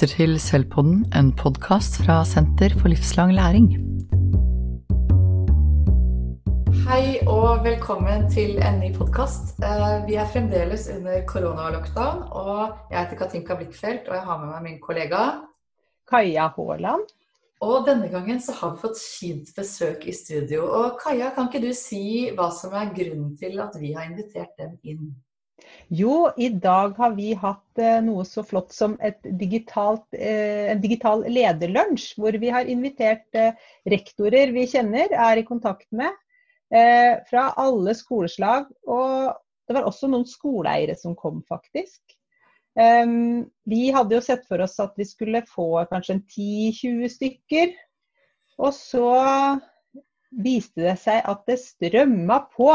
lytter til Selvpodden, en podkast fra Senter for livslang læring. Hei og velkommen til en ny podkast. Eh, vi er fremdeles under koronalockdown, og jeg heter Katinka Blikkfeldt, og jeg har med meg min kollega Kaja Haaland. Og denne gangen så har vi fått fint besøk i studio. Og Kaja, kan ikke du si hva som er grunnen til at vi har invitert dem inn? Jo, i dag har vi hatt eh, noe så flott som digitalt, eh, en digital lederlunsj. Hvor vi har invitert eh, rektorer vi kjenner, er i kontakt med. Fra alle skoleslag. Og det var også noen skoleeiere som kom, faktisk. Vi hadde jo sett for oss at vi skulle få kanskje 10-20 stykker. Og så viste det seg at det strømma på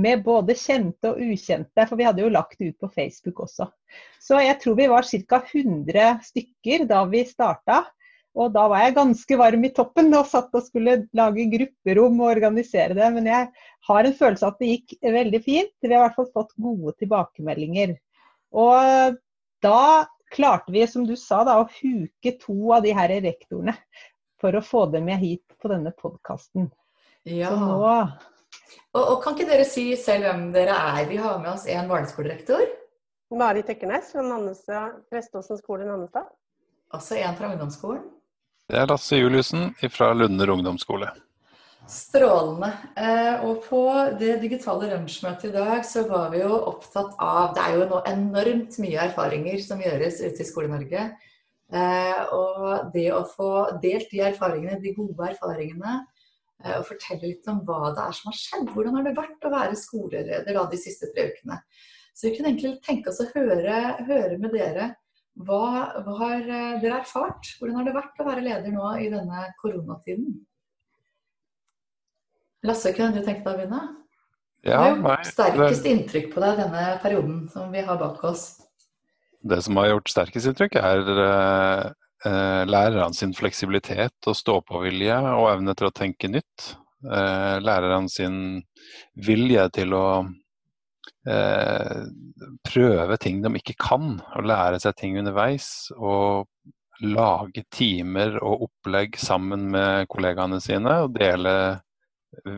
med både kjente og ukjente. For vi hadde jo lagt det ut på Facebook også. Så jeg tror vi var ca. 100 stykker da vi starta. Og da var jeg ganske varm i toppen og satt og skulle lage grupperom og organisere det. Men jeg har en følelse av at det gikk veldig fint. Vi har i hvert fall fått gode tilbakemeldinger. Og da klarte vi, som du sa, da, å huke to av de her rektorene for å få dem med hit på denne podkasten. Ja. Så nå og, og, Kan ikke dere si selv hvem dere er? Vi har med oss en barneskolerektor. Marit Ekkernes fra Preståsen skole i Nannestad. Altså en fra ungdomsskolen? Det er Lasse Juliussen fra Lunder ungdomsskole. Strålende. Eh, og på det digitale lunsjmøtet i dag så var vi jo opptatt av Det er jo nå enormt mye erfaringer som gjøres ute i Skole-Norge. Eh, og det å få delt de erfaringene, de gode erfaringene, og fortelle litt om hva det er som har skjedd. Hvordan har det vært å være skoleleder da, de siste tre ukene? Så vi kunne egentlig tenke oss å høre, høre med dere. Hva, hva, har eh, dere erfart? Hvordan har det vært å være leder nå i denne koronatiden? Lasse, kunne du tenkt deg å begynne? Ja, Hva gjort sterkest inntrykk på deg denne perioden som vi har bak oss? Det som har gjort sterkest inntrykk, er eh, lærerne sin fleksibilitet og stå-på-vilje og evne til å tenke nytt. Eh, lærerne sin vilje til å eh, prøve ting de ikke kan, og lære seg ting underveis. Og lage timer og opplegg sammen med kollegaene sine og dele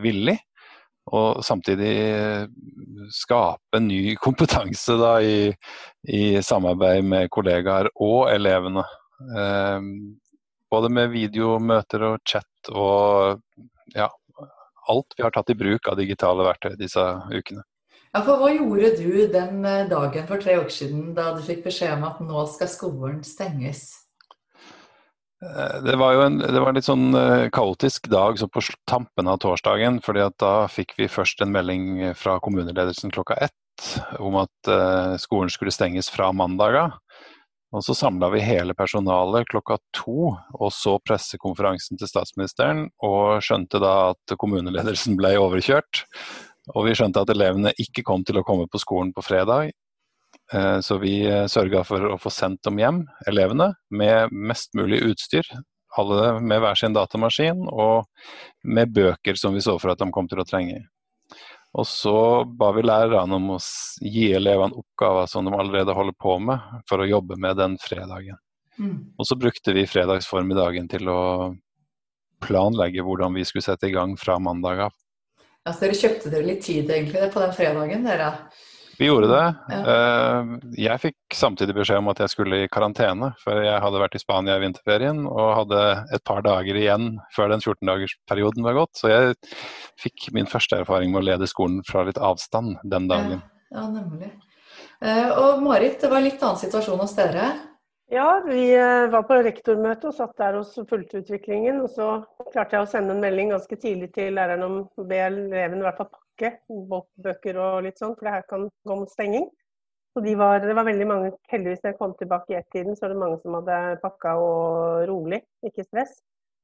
villig. Og samtidig skape ny kompetanse da, i, i samarbeid med kollegaer og elevene. Ehm, både med videomøter og chat og ja, alt vi har tatt i bruk av digitale verktøy disse ukene. Ja, for Hva gjorde du den eh, dagen for tre uker siden da du fikk beskjed om at nå skal skolen stenges? Eh, det var jo en, det var en litt sånn eh, kaotisk dag så på tampen av torsdagen. fordi at Da fikk vi først en melding fra kommuneledelsen klokka ett om at skolen skulle stenges fra mandager. Og så samla vi hele personalet klokka to og så pressekonferansen til statsministeren, og skjønte da at kommuneledelsen ble overkjørt. Og vi skjønte at elevene ikke kom til å komme på skolen på fredag. Eh, så vi eh, sørga for å få sendt dem hjem, elevene, med mest mulig utstyr. Alle med hver sin datamaskin, og med bøker som vi så for at de kom til å trenge. Og så ba vi lærerne om å gi elevene oppgaver som de allerede holder på med, for å jobbe med den fredagen. Mm. Og så brukte vi fredagsformiddagen til å planlegge hvordan vi skulle sette i gang fra mandag av. Ja, så dere kjøpte dere litt tid egentlig på den fredagen, dere? Vi gjorde det. Ja. Eh, jeg fikk samtidig beskjed om at jeg skulle i karantene, for jeg hadde vært i Spania i vinterferien og hadde et par dager igjen før den 14-dagersperioden var gått. Så jeg fikk min første erfaring med å lede skolen fra litt avstand den dagen. Ja, ja nemlig. Eh, og Marit, det var litt annen situasjon hos dere? Ja, vi eh, var på rektormøte og satt der og fulgte utviklingen. Og så klarte jeg å sende en melding ganske tidlig til læreren om å be eleven i hvert fall pakke bøker og litt sånn, for det her kan gå mot stenging. Så de var, det var veldig mange, heldigvis da jeg kom tilbake i ett-tiden, så var det mange som hadde pakka og rolig, ikke stress.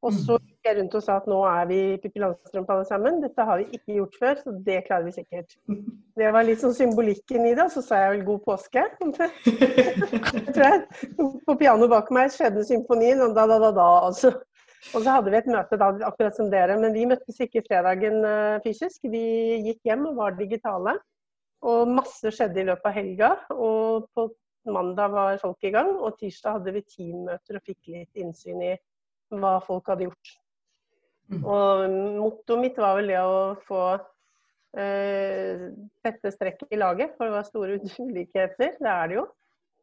Og så mm. gikk jeg rundt og sa at nå er vi Pippi Langstrømpe alle sammen. Dette har vi ikke gjort før, så det klarer vi sikkert. Det var litt sånn symbolikken i det. Og så sa jeg vel god påske. jeg tror jeg, På pianoet bak meg skjedde symfonien, og da, da, da, da. Altså. Og så hadde vi et møte da, akkurat som dere, men vi møttes ikke fredagen uh, fysisk. Vi gikk hjem og var digitale. Og masse skjedde i løpet av helga. Og på mandag var folk i gang, og tirsdag hadde vi teammøter og fikk litt innsyn i hva folk hadde gjort. Mm. Og mottoet mitt var vel det å få eh, tette strekk i laget, for det var store ulikheter. Det er det jo.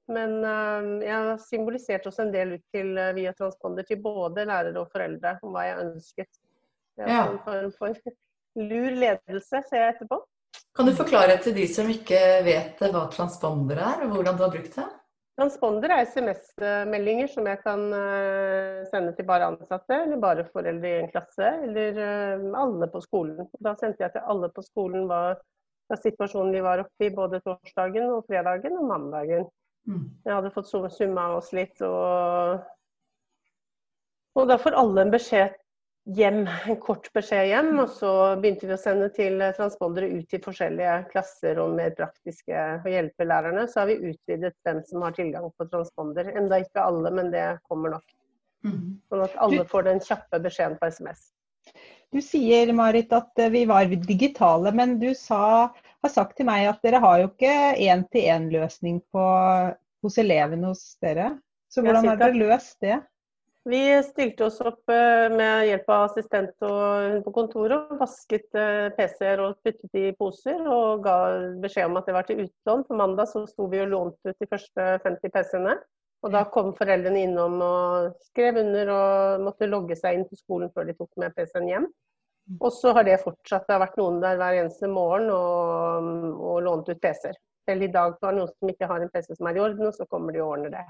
Men eh, jeg har symbolisert også en del ut til eh, via transponder til både lærere og foreldre om hva jeg ønsket. Det ja. en form for lur ledelse, ser jeg etterpå. Kan du forklare til de som ikke vet hva transponder er, og hvordan du har brukt det? Transponder er SMS-meldinger som jeg kan uh, sende til bare ansatte, eller bare foreldre i en klasse, eller alle på skolen. Da sendte jeg til alle på skolen hva, hva situasjonen de var oppe i både torsdagen og fredagen og mandagen. Mm. Jeg hadde fått summa oss litt, og, og da får alle en beskjed hjem, en kort beskjed hjem. Og så begynte vi å sende til transpondere ut til forskjellige klasser og mer praktiske og hjelpe lærerne. Så har vi utvidet hvem som har tilgang på transponder. Enda ikke alle, men det kommer nok. Mm. Sånn at alle får den kjappe beskjeden på SMS. Du sier Marit at vi var digitale, men du sa, har sagt til meg at dere har jo ikke én-til-én-løsning hos elevene hos dere. Så hvordan har dere løst det? Vi stilte oss opp eh, med hjelp av assistent og hun på kontoret og vasket eh, PC-er og puttet i poser og ga beskjed om at det var til utlån. På mandag så sto vi og lånte ut de første 50 PC-ene. Og da kom foreldrene innom og skrev under og måtte logge seg inn på skolen før de tok med PC-en hjem. Og så har det fortsatt. Det har vært noen der hver eneste morgen og, og lånt ut PC-er. Selv i dag var det noen som ikke har en PC som er i orden, og så kommer de og ordner det.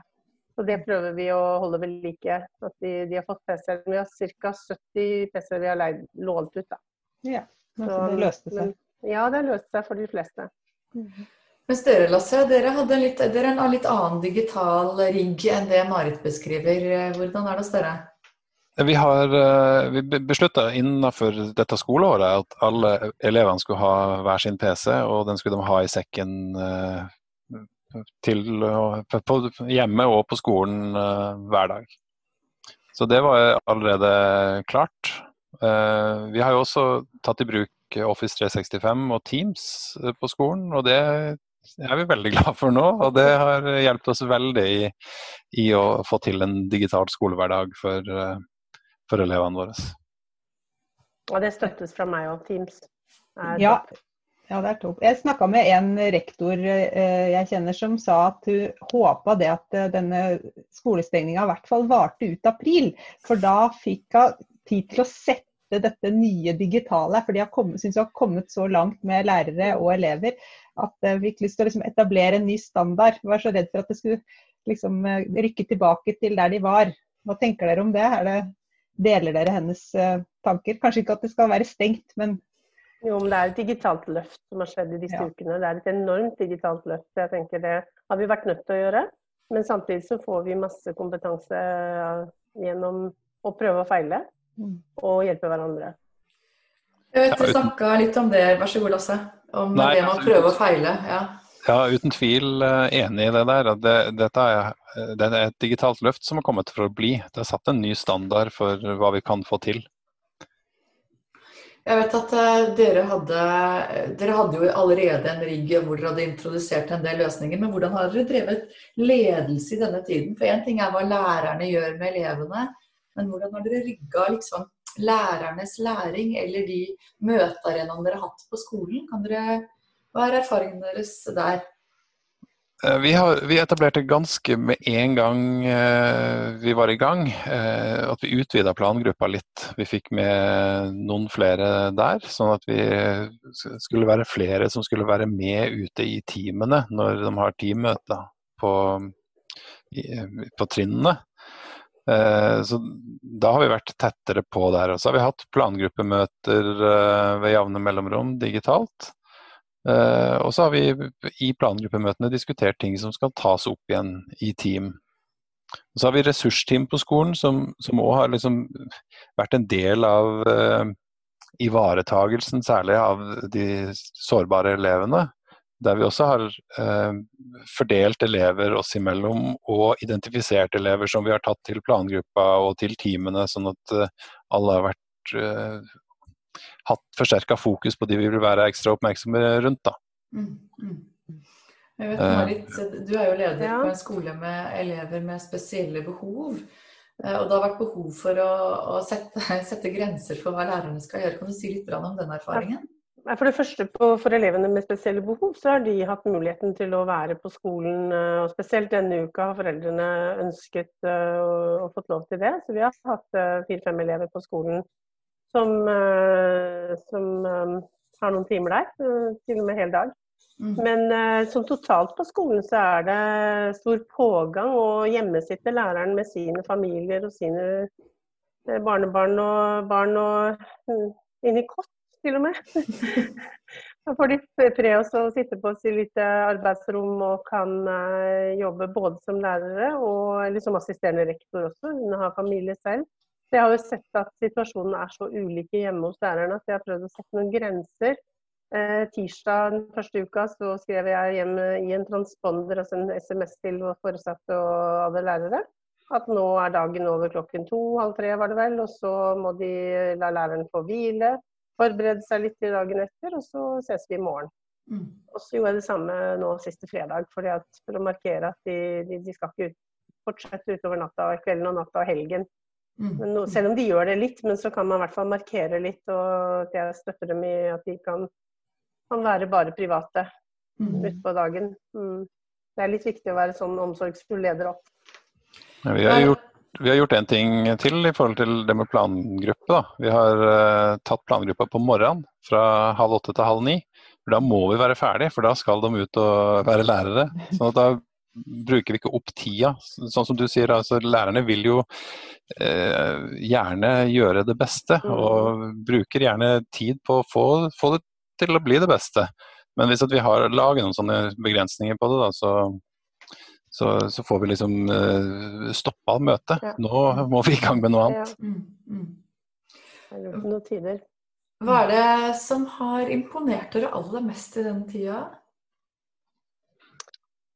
Så det prøver vi å holde ved like. At de, de har fått PC-er. Vi har ca. 70 PC-er vi har leid, lånt ut. Da. Ja, så det løste seg? ja, det løste seg for de fleste. Mm Mens dere, Lasse, dere litt, dere en litt annen digital rigg enn det Marit beskriver. Hvordan er det hos dere? Vi har eh, vi beslutta innenfor dette skoleåret at alle elevene skulle ha hver sin PC, og den skulle de ha i sekken eh, til, på, hjemme og på skolen uh, hver dag. Så det var allerede klart. Vi har jo også tatt i bruk Office 365 og Teams på skolen, og det er vi veldig glad for nå. Og det har hjulpet oss veldig i, i, å få til en digital skolehverdag for, for elevene våre. Og det støttes fra meg og Teams. ja, ja, det er topp. Jeg snakka med en rektor eh, jeg kjenner som sa at hun håpa det at eh, denne skolestengninga i hvert fall varte ut april. For da fikk hun tid til å sette dette nye digitale. For de syns hun har kommet så langt med lærere og elever at hun fikk lyst til å liksom etablere en ny standard. Hun var så redd for at det skulle liksom rykke tilbake til der de var. Hva tenker dere om det? det deler dere hennes tanker? Kanskje ikke at det skal være stengt, men jo, men det er et digitalt løft som har skjedd i disse ja. ukene. Det er et enormt digitalt løft. Jeg tenker Det har vi vært nødt til å gjøre. Men samtidig så får vi masse kompetanse gjennom å prøve og feile mm. og hjelpe hverandre. Jeg vet Du snakka litt om det, vær så god Lasse. Om Nei, det med å prøve og feile. Ja. Ja, uten tvil eh, enig i det der. Det, dette er, det er et digitalt løft som har kommet for å bli. Det har satt en ny standard for hva vi kan få til. Jeg vet at uh, dere, hadde, dere hadde jo allerede en rigg hvor dere hadde introdusert en del løsninger. Men hvordan har dere drevet ledelse i denne tiden? For én ting er hva lærerne gjør med elevene, men hvordan har dere rigga liksom, lærernes læring eller de møtearenaene dere har hatt på skolen? Kan Dere, hva er erfaringene deres der? Eh, vi, har, vi, etablerte ganske med en gang eh, vi var i gang, eh, at vi utvida plangruppa litt. Vi fikk med noen flere der, sånn at vi skulle være flere som skulle være med ute i teamene når de har teammøter på, på trinnene. Eh, så da har vi vært tettere på der. Og så har vi hatt plangruppemøter eh, ved jevne mellomrom digitalt. Uh, og så har vi i plangruppemøtene diskutert ting som skal tas opp igjen i team. Og så har vi ressursteam på skolen som òg har liksom vært en del av uh, ivaretagelsen, særlig av de sårbare elevene. Der vi også har uh, fordelt elever oss imellom og identifisert elever som vi har tatt til plangruppa og til teamene, sånn at alle har vært hatt forsterka fokus på de vi vil være ekstra oppmerksomme rundt. da. Mm, mm. Jeg vet, Marit, du er jo leder ja. på en skole med elever med spesielle behov. Og det har vært behov for å, å sette, sette, grenser for hva lærerne skal gjøre. Kan du si litt om den erfaringen? For det første, For elevene med spesielle behov, så har de hatt muligheten til å være på skolen. Eh, og Spesielt denne uka har foreldrene ønsket uh, og fått lov til det. Så vi har hatt fire-fem elever på skolen som, uh, som um, har noen timer der. til og med hel dag. Mm. Men som totalt på skolen så er det stor pågang, og hjemme sitter læreren med sine familier og sine barnebarn og barn og inni kott til og med. Da får de pre oss å sitte på sitt lite arbeidsrom og kan jobbe både som lærere og eller som assisterende rektor også. Hun har familie selv. Så jeg har jo sett at situasjonen er så ulike hjemme hos lærerne at jeg har prøvd å sette noen grenser. Eh, tirsdag den første uka så skrev jeg hjem i en transponder, altså en SMS til foresatte og alle lærere. At nå er dagen over klokken to, halv tre var det vel, og så må de la læreren få hvile forberede seg litt til dagen etter, og så ses vi i morgen. Mm. Og så gjorde jeg det samme nå siste fredag, for å markere at de, de, de skal ikke ut, fortsette utover natta, kvelden og natta og helgen. Mm. No, selv om de gjør det litt, men så kan man i hvert fall markere litt, og at jeg støtter dem i at de kan, kan være bare private mm. utpå dagen. Mm. Det er litt viktig å være sånn omsorgsfull leder opp. Ja, vi har gjort vi har gjort en ting til i forhold til det med plangruppe. Da. Vi har uh, tatt plangruppa på morgenen fra halv åtte til halv ni. For da må vi være ferdig, for da skal de ut og være lærere. sånn at da bruker vi ikke opp tida. Sånn som du sier, altså lærerne vil jo eh, gjerne gjøre det beste. Mm. Og bruker gjerne tid på å få, få det til å bli det beste. Men hvis vi har laget noen sånne begrensninger på det, da, så så, så, får vi liksom eh, stoppa møtet. Ja. Nå må vi i gang med noe annet. Ja. Mm, mm. Noen tider. Hva er det som har imponert dere aller mest i denne tida?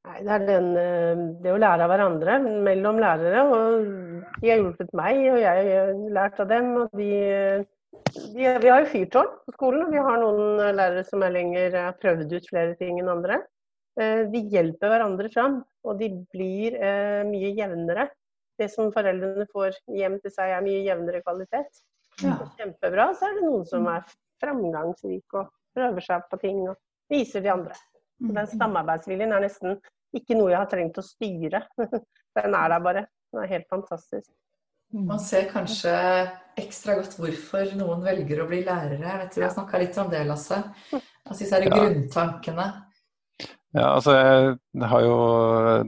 Nei, det er den, eh, det å lære av hverandre mellom lærere. og De har hjulpet meg, og jeg har lært av dem. og de, de, Vi har jo fyrtårn på skolen, og vi har noen lærere som er lenger har prøvd ut flere ting enn andre. Eh, de hjelper hverandre fram, og de blir eh, mye jevnere. Det som foreldrene får hjem til seg, er mye jevnere kvalitet. Ja. Kjempebra. Så er det noen som er framgangsrike og prøver seg på ting og viser de andre. Så den mm. samarbeidsviljen er nesten ikke noe jeg har trengt å styre. Den er der bare. Den er helt fantastisk. Man ser kanskje ekstra godt hvorfor noen velger å bli lærere. Jeg vet Du har snakka litt om det, Lasse. Altså disse grunntankene. Ja, altså jeg har jo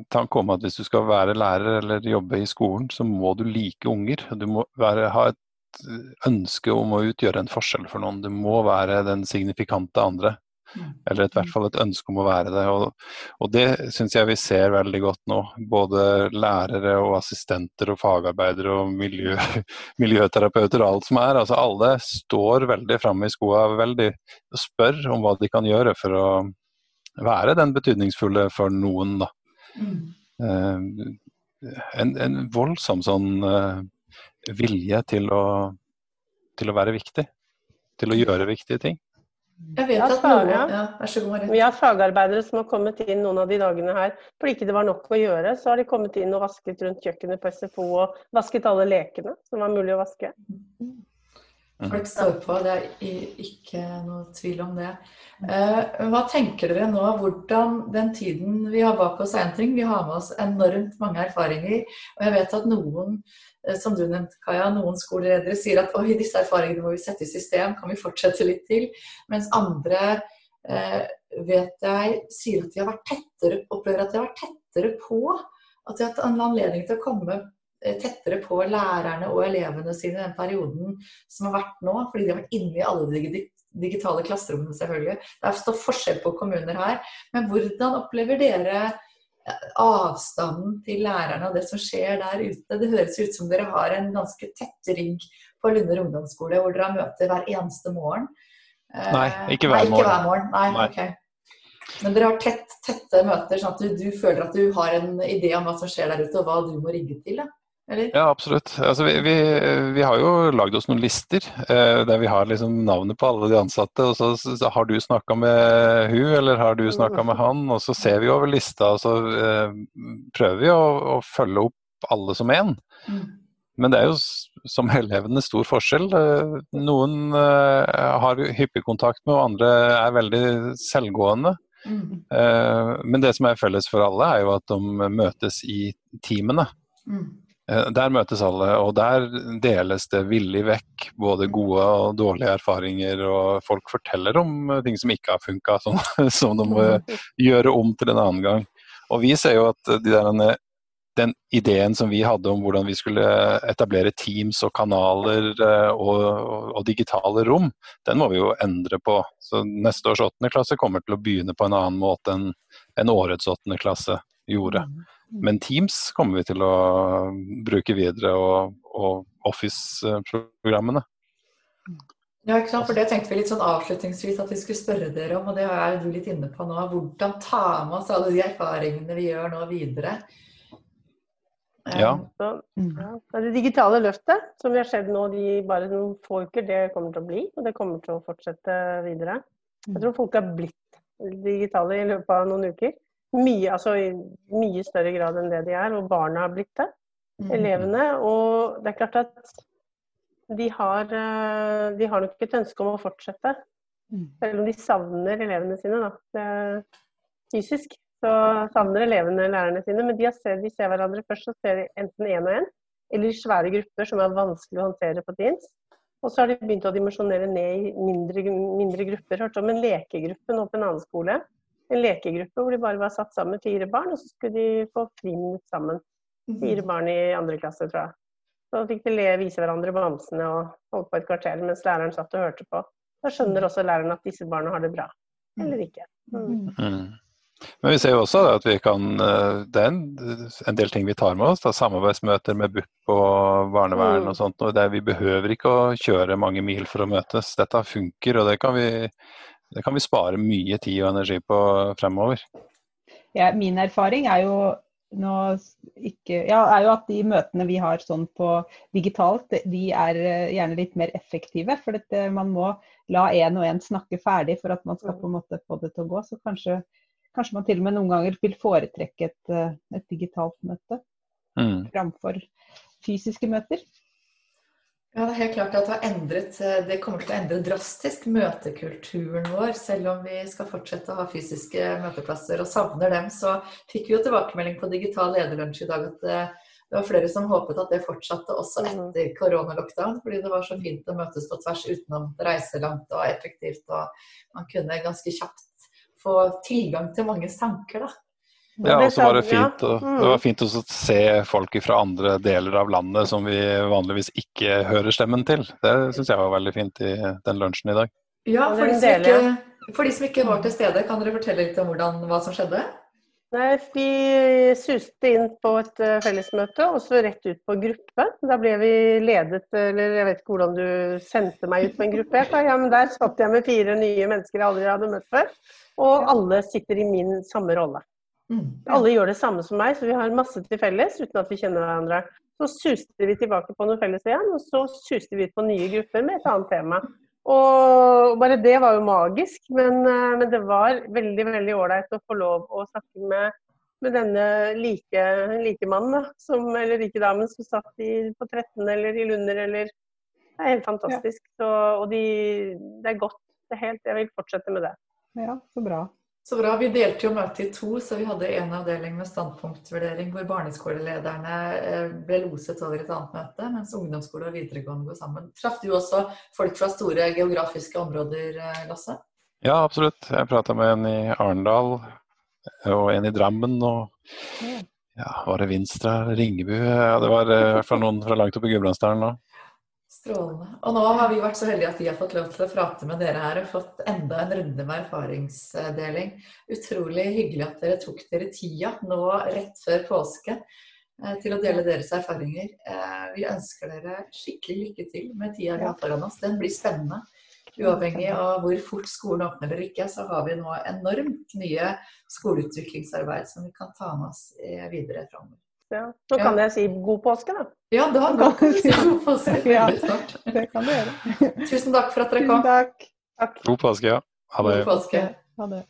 tanke om at hvis du skal være lærer eller jobbe i skolen, så må du like unger. Du må være, ha et ønske om å utgjøre en forskjell for noen. Du må være den signifikante andre. Mm. Eller i hvert fall et ønske om å være det. Og, og det syns jeg vi ser veldig godt nå. Både lærere og assistenter og fagarbeidere og miljø, miljøterapeuter og alt som er. Altså alle står veldig framme i skoa veldig, og spør om hva de kan gjøre for å være den betydningsfulle for noen, da. Mm. Uh, en, en, voldsom sånn uh, vilje til å, til å være viktig. Til å gjøre viktige ting. Jeg vet at noen, ja. Vær så god, Vi har fagarbeidere som har kommet inn noen av de dagene her fordi ikke det var nok å gjøre. Så har de kommet inn og vasket rundt kjøkkenet på SFO og vasket alle lekene som var mulig å vaske. Folk står på, det er ikke noe tvil om det. Eh, hva tenker dere nå? Hvordan den tiden vi har bak oss er en ting. Vi har med oss enormt mange erfaringer. Og jeg vet at noen, eh, som du nevnte, Kaja, noen skoleledere sier at oi, disse erfaringene må vi sette i system, kan vi fortsette litt til? Mens andre eh, vet jeg sier at de har vært tettere, opplever at de har vært tettere på. At de har hatt en anledning til å komme tettere på lærerne og elevene sine den perioden som har vært nå, fordi de har vært inne i alle de digitale klasserommene, selvfølgelig. Det er står forskjell på kommuner her. Men hvordan opplever dere eh, avstanden til lærerne og det som skjer der ute? Det høres ut som dere har en ganske tett rygg på Lunder ungdomsskole, hvor dere har møter hver eneste morgen. Eh, Nei, ikke hver, Nei, ikke hver morgen. Nei, Nei. Okay. Men dere har tett, tette møter, sånn at du, du, føler at du har en idé om hva som skjer der ute, og hva du må rigge til? da? Eller? Ja, absolutt. Altså, vi, vi, vi, har jo lagd oss noen lister eh, der vi har liksom navnet på alle de ansatte. og så, så Har du snakka med hun, eller har du snakka med han? Og så ser vi over lista og så eh, prøver vi å, å, følge opp alle som én. Mm. Men det er jo som elevene stor forskjell. Eh, noen eh, har hyppig kontakt med, og andre er veldig selvgående. Mm. Eh, men det som er felles for alle, er jo at de møtes i teamene. Mm. Eh, der møtes alle, og der deles det villig vekk både gode og dårlige erfaringer. Og folk forteller om ting som ikke har funka, som, som, de må gjøre om til en annen gang. Og vi ser jo at de der, den ideen som vi hadde om hvordan vi skulle etablere teams og kanaler eh, og, og, og digitale rom, den må vi jo endre på. Så neste års åttende klasse kommer til å begynne på en annen måte enn en årets åttende klasse gjorde. Mm. Men Teams kommer vi til å bruke videre, og, og Office-programmene. Ja, ikke sant? for Det tenkte vi litt sånn avslutningsvis at vi skulle spørre dere om, og det er du litt inne på nå. Hvordan ta med oss alle de erfaringene vi gjør nå videre? Ja. Så, ja. Det digitale løftet som vi har sett nå de bare noen få uker, det kommer til å bli. Og det kommer til å fortsette videre. Jeg tror folk har blitt digitale i løpet av noen uker. Mye, altså i mye større grad enn det de er, og barna har blitt det. Mm. Elevene. Og det er klart at de har, eh, de har nok et ønske om å fortsette. Mm. Selv om de savner elevene sine da, fysisk. Så savner elevene lærerne sine. Men de, ser, de ser hverandre først så ser de enten én og én, eller i svære grupper som er vanskelig å håndtere på Teams. Og så har de begynt å dimensjonere ned i mindre, mindre grupper. Hørte om en lekegruppe nå på en annen skole en lekegruppe hvor de bare var satt sammen fire barn, og så skulle de få friminutt sammen. Mhm. Fire barn i andre klasse, tror jeg. Så fikk de le, vise hverandre bamsene og holde på et kvarter mens læreren satt og hørte på. Da skjønner mhm. også læreren at disse barna har det bra. Eller ikke. Mm. Mm. Men vi ser jo også at vi kan eh, Det er en, en del ting vi tar med oss. Da, samarbeidsmøter med BUP og barnevern mm. og sånt. Og det, vi behøver ikke å kjøre mange mil for å møtes. Dette funker, og det kan vi det kan vi spare mye tid og energi på fremover. Ja, min erfaring er jo, ikke, ja, er jo, at de møtene vi har sånn på digitalt, de er eh, gjerne litt mer effektive. For dette, man må la én og én snakke ferdig for at man skal på en måte få det til å gå. Så kanskje, kanskje man til og med noen ganger vil foretrekke et, eh, et digitalt møte mm. framfor fysiske møter. Ja, Det er helt klart at det, har endret, eh, det kommer til å endre drastisk møtekulturen vår. Selv om vi skal fortsette å ha fysiske møteplasser og savner dem, så fikk vi jo tilbakemelding på digital lederlunsj i dag at det, eh, det var flere som håpet at det fortsatte også mm. etter koronalockdown. Fordi det var så fint å møtes på tvers utenom reise langt og effektivt. Og man kunne ganske kjapt få tilgang til manges tanker, da. Ja, og så var det fint, og, det var fint å se folk fra andre deler av landet som vi vanligvis ikke hører stemmen til. Det syns jeg var veldig fint i den lunsjen i dag. Ja, for de, ikke, for de, som ikke, var til stede, kan dere fortelle litt om hvordan, hva som skjedde? Nei, Vi suste inn på et eh, fellesmøte og så rett ut på gruppe. Da ble vi ledet, eller jeg vet ikke hvordan du sendte meg ut på en gruppe. Ja, men Der satt jeg med fire nye mennesker jeg aldri hadde møtt før. Og alle sitter i min samme rolle. Mm. Alle gjør det samme som meg, så vi har masse til felles uten at vi kjenner hverandre. Så suste vi tilbake på noe felles igjen, og så suste vi ut på nye grupper med et annet tema. Og bare det var jo magisk, men, eh, men det var veldig veldig ålreit å få lov å snakke med, med denne like, mannen som, eller likedamen som satt i, på 13 eller i Lunder eller Det er helt fantastisk. Ja. Så, og de, det er godt. Det er helt, jeg vil fortsette med det. Ja, så bra. Så bra. Vi delte jo møtet i to, så vi hadde en avdeling med standpunktvurdering hvor barneskolelederne eh, ble loset over et annet møte, mens ungdomsskole og videregående går sammen. Traff du også folk fra store geografiske områder, eh, Lasse? Ja, absolutt. Jeg prata med en i Arendal og en i Drammen. og ja, Var det Vinstra, Ringebu? Ja, det var eh, i hvert fall noen fra langt oppe i Gudbrandsdalen òg. Strålende. Og nå har vi vært så heldige at vi har fått lov til å prate med dere her og fått enda en runde med erfaringsdeling. Utrolig hyggelig at dere tok dere tida nå rett før påske eh, til å dele deres erfaringer. Eh, vi ønsker dere skikkelig lykke til med tida vi har foran oss. Den blir spennende. Uavhengig av hvor fort skolen åpner eller ikke, så har vi nå enormt mye skoleutviklingsarbeid som vi kan ta med oss eh, videre framover. Ja. Nå kan jeg si god påske, da. Ja, da kan du si god påske Ja. Det kan du gjøre. Tusen takk for at dere kom. takk. Takk. God påske, ja. Ha det. God påske. Ha det.